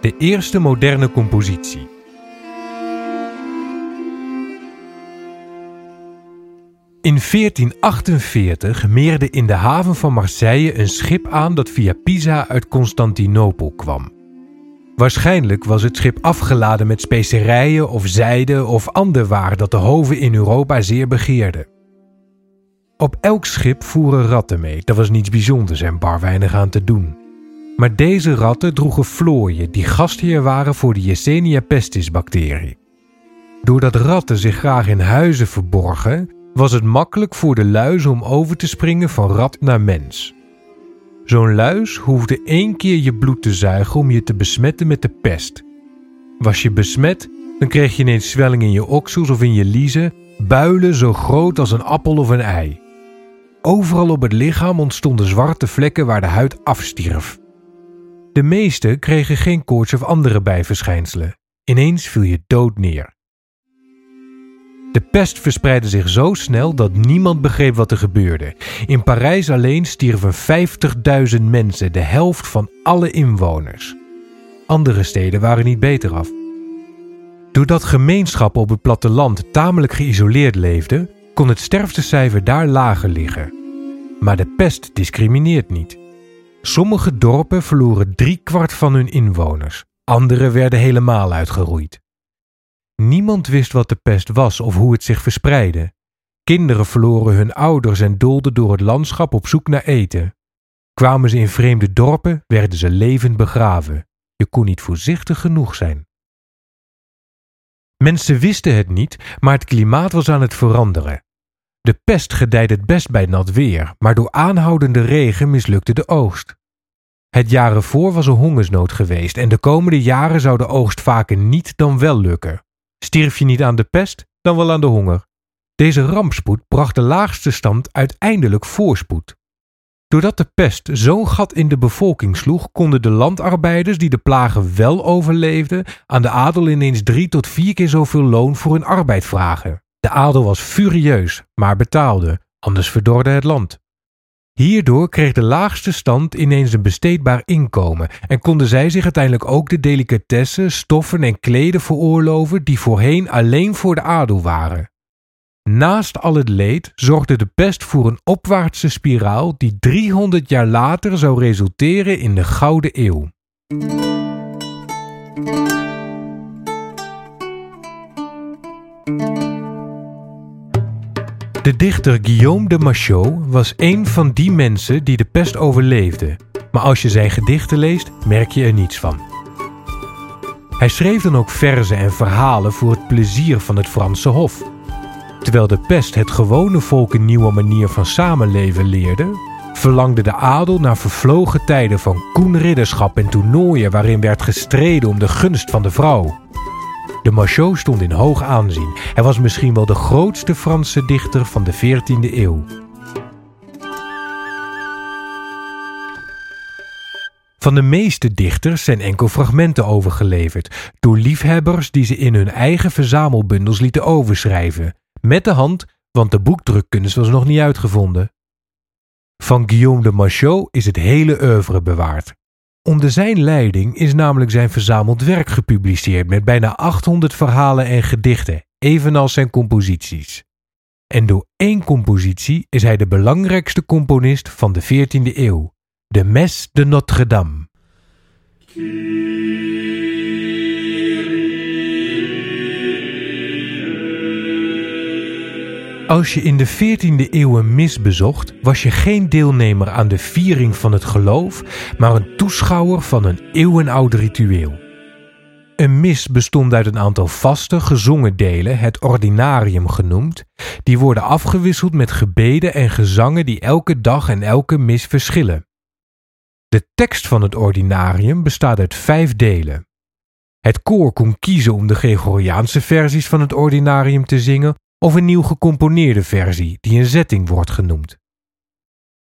de eerste moderne compositie. In 1448 meerde in de haven van Marseille een schip aan dat via Pisa uit Constantinopel kwam. Waarschijnlijk was het schip afgeladen met specerijen of zijde of ander waar dat de hoven in Europa zeer begeerden. Op elk schip voeren ratten mee, dat was niets bijzonders en bar weinig aan te doen. Maar deze ratten droegen vlooien die gastheer waren voor de Yersinia pestis bacterie. Doordat ratten zich graag in huizen verborgen, was het makkelijk voor de luizen om over te springen van rat naar mens. Zo'n luis hoefde één keer je bloed te zuigen om je te besmetten met de pest. Was je besmet, dan kreeg je ineens zwelling in je oksels of in je liezen, builen zo groot als een appel of een ei. Overal op het lichaam ontstonden zwarte vlekken waar de huid afstierf. De meesten kregen geen koorts of andere bijverschijnselen. Ineens viel je dood neer. De pest verspreidde zich zo snel dat niemand begreep wat er gebeurde. In Parijs alleen stierven 50.000 mensen, de helft van alle inwoners. Andere steden waren niet beter af. Doordat gemeenschappen op het platteland tamelijk geïsoleerd leefden, kon het sterftecijfer daar lager liggen. Maar de pest discrimineert niet. Sommige dorpen verloren driekwart van hun inwoners, andere werden helemaal uitgeroeid. Niemand wist wat de pest was of hoe het zich verspreidde. Kinderen verloren hun ouders en doolden door het landschap op zoek naar eten. Kwamen ze in vreemde dorpen, werden ze levend begraven. Je kon niet voorzichtig genoeg zijn. Mensen wisten het niet, maar het klimaat was aan het veranderen. De pest gedijde het best bij nat weer, maar door aanhoudende regen mislukte de oogst. Het jaar ervoor was er hongersnood geweest en de komende jaren zou de oogst vaker niet dan wel lukken. Stierf je niet aan de pest, dan wel aan de honger. Deze rampspoed bracht de laagste stand uiteindelijk voorspoed. Doordat de pest zo'n gat in de bevolking sloeg, konden de landarbeiders die de plagen wel overleefden, aan de adel ineens drie tot vier keer zoveel loon voor hun arbeid vragen. De adel was furieus, maar betaalde, anders verdorde het land. Hierdoor kreeg de laagste stand ineens een besteedbaar inkomen en konden zij zich uiteindelijk ook de delicatessen, stoffen en kleden veroorloven die voorheen alleen voor de adel waren. Naast al het leed zorgde de pest voor een opwaartse spiraal die 300 jaar later zou resulteren in de Gouden Eeuw. De dichter Guillaume de Machaut was een van die mensen die de pest overleefden, maar als je zijn gedichten leest, merk je er niets van. Hij schreef dan ook verzen en verhalen voor het plezier van het Franse Hof. Terwijl de pest het gewone volk een nieuwe manier van samenleven leerde, verlangde de adel naar vervlogen tijden van koen ridderschap en toernooien waarin werd gestreden om de gunst van de vrouw. De Machaut stond in hoog aanzien. Hij was misschien wel de grootste Franse dichter van de 14e eeuw. Van de meeste dichters zijn enkel fragmenten overgeleverd, door liefhebbers die ze in hun eigen verzamelbundels lieten overschrijven, met de hand, want de boekdrukkunst was nog niet uitgevonden. Van Guillaume de Machaut is het hele oeuvre bewaard. Onder zijn leiding is namelijk zijn verzameld werk gepubliceerd met bijna 800 verhalen en gedichten, evenals zijn composities. En door één compositie is hij de belangrijkste componist van de 14e eeuw, de Messe de Notre-Dame. Als je in de 14e eeuw een mis bezocht, was je geen deelnemer aan de viering van het geloof, maar een toeschouwer van een eeuwenoud ritueel. Een mis bestond uit een aantal vaste gezongen delen, het ordinarium genoemd, die worden afgewisseld met gebeden en gezangen die elke dag en elke mis verschillen. De tekst van het ordinarium bestaat uit vijf delen. Het koor kon kiezen om de Gregoriaanse versies van het ordinarium te zingen of een nieuw gecomponeerde versie die een zetting wordt genoemd.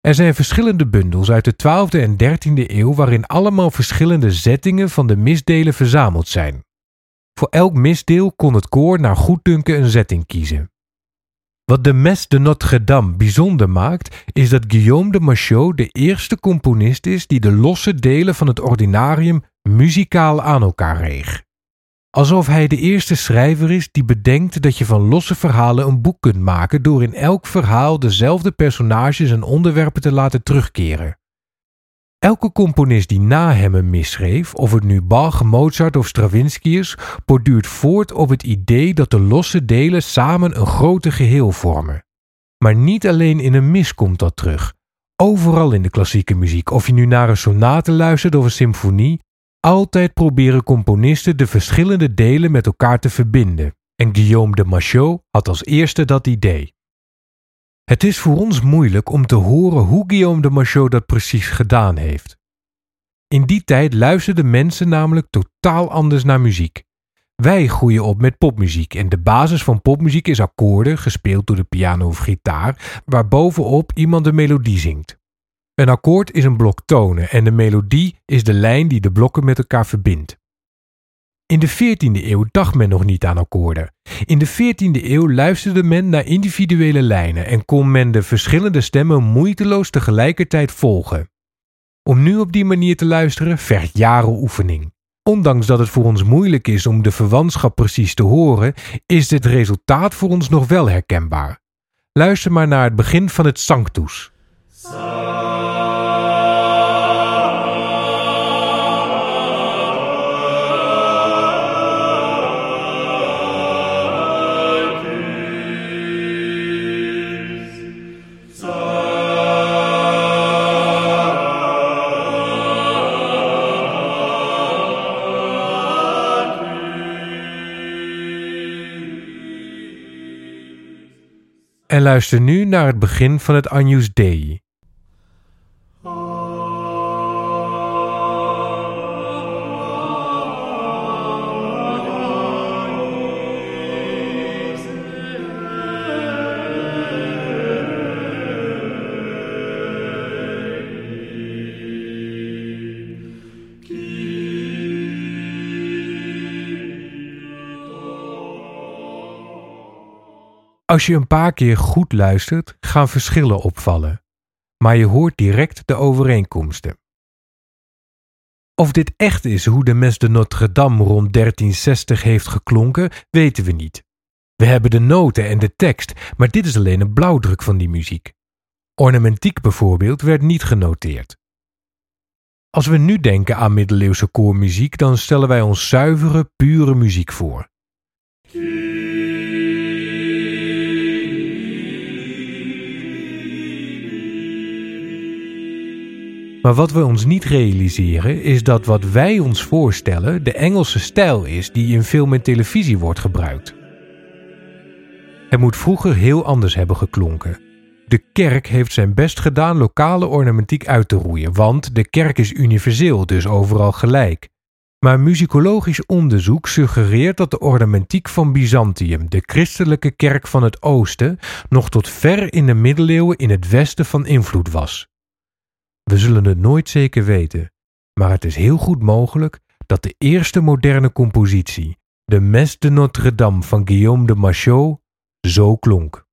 Er zijn verschillende bundels uit de 12e en 13e eeuw waarin allemaal verschillende zettingen van de misdelen verzameld zijn. Voor elk misdeel kon het koor naar goeddunken een zetting kiezen. Wat de Messe de Notre-Dame bijzonder maakt, is dat Guillaume de Machaut de eerste componist is die de losse delen van het ordinarium muzikaal aan elkaar reeg. Alsof hij de eerste schrijver is die bedenkt dat je van losse verhalen een boek kunt maken door in elk verhaal dezelfde personages en onderwerpen te laten terugkeren. Elke componist die na hem een misschreef, of het nu Bach, Mozart of Stravinsky is, borduurt voort op het idee dat de losse delen samen een grote geheel vormen. Maar niet alleen in een mis komt dat terug. Overal in de klassieke muziek, of je nu naar een sonate luistert of een symfonie, altijd proberen componisten de verschillende delen met elkaar te verbinden. En Guillaume de Machaut had als eerste dat idee. Het is voor ons moeilijk om te horen hoe Guillaume de Machaut dat precies gedaan heeft. In die tijd luisterden mensen namelijk totaal anders naar muziek. Wij groeien op met popmuziek en de basis van popmuziek is akkoorden, gespeeld door de piano of gitaar, waar bovenop iemand de melodie zingt. Een akkoord is een blok tonen en de melodie is de lijn die de blokken met elkaar verbindt. In de 14e eeuw dacht men nog niet aan akkoorden. In de 14e eeuw luisterde men naar individuele lijnen en kon men de verschillende stemmen moeiteloos tegelijkertijd volgen. Om nu op die manier te luisteren vergt jaren oefening. Ondanks dat het voor ons moeilijk is om de verwantschap precies te horen, is het resultaat voor ons nog wel herkenbaar. Luister maar naar het begin van het Sanctus. En luister nu naar het begin van het Agnus Dei. Als je een paar keer goed luistert, gaan verschillen opvallen, maar je hoort direct de overeenkomsten. Of dit echt is hoe de Mes de Notre-Dame rond 1360 heeft geklonken, weten we niet. We hebben de noten en de tekst, maar dit is alleen een blauwdruk van die muziek. Ornamentiek bijvoorbeeld werd niet genoteerd. Als we nu denken aan middeleeuwse koormuziek, dan stellen wij ons zuivere, pure muziek voor. Maar wat we ons niet realiseren is dat wat wij ons voorstellen de Engelse stijl is die in film en televisie wordt gebruikt. Het moet vroeger heel anders hebben geklonken. De kerk heeft zijn best gedaan lokale ornamentiek uit te roeien, want de kerk is universeel, dus overal gelijk. Maar muzikologisch onderzoek suggereert dat de ornamentiek van Byzantium, de christelijke kerk van het oosten, nog tot ver in de middeleeuwen in het westen van invloed was. We zullen het nooit zeker weten, maar het is heel goed mogelijk dat de eerste moderne compositie, de Mes de Notre-Dame van Guillaume de Machaut, zo klonk.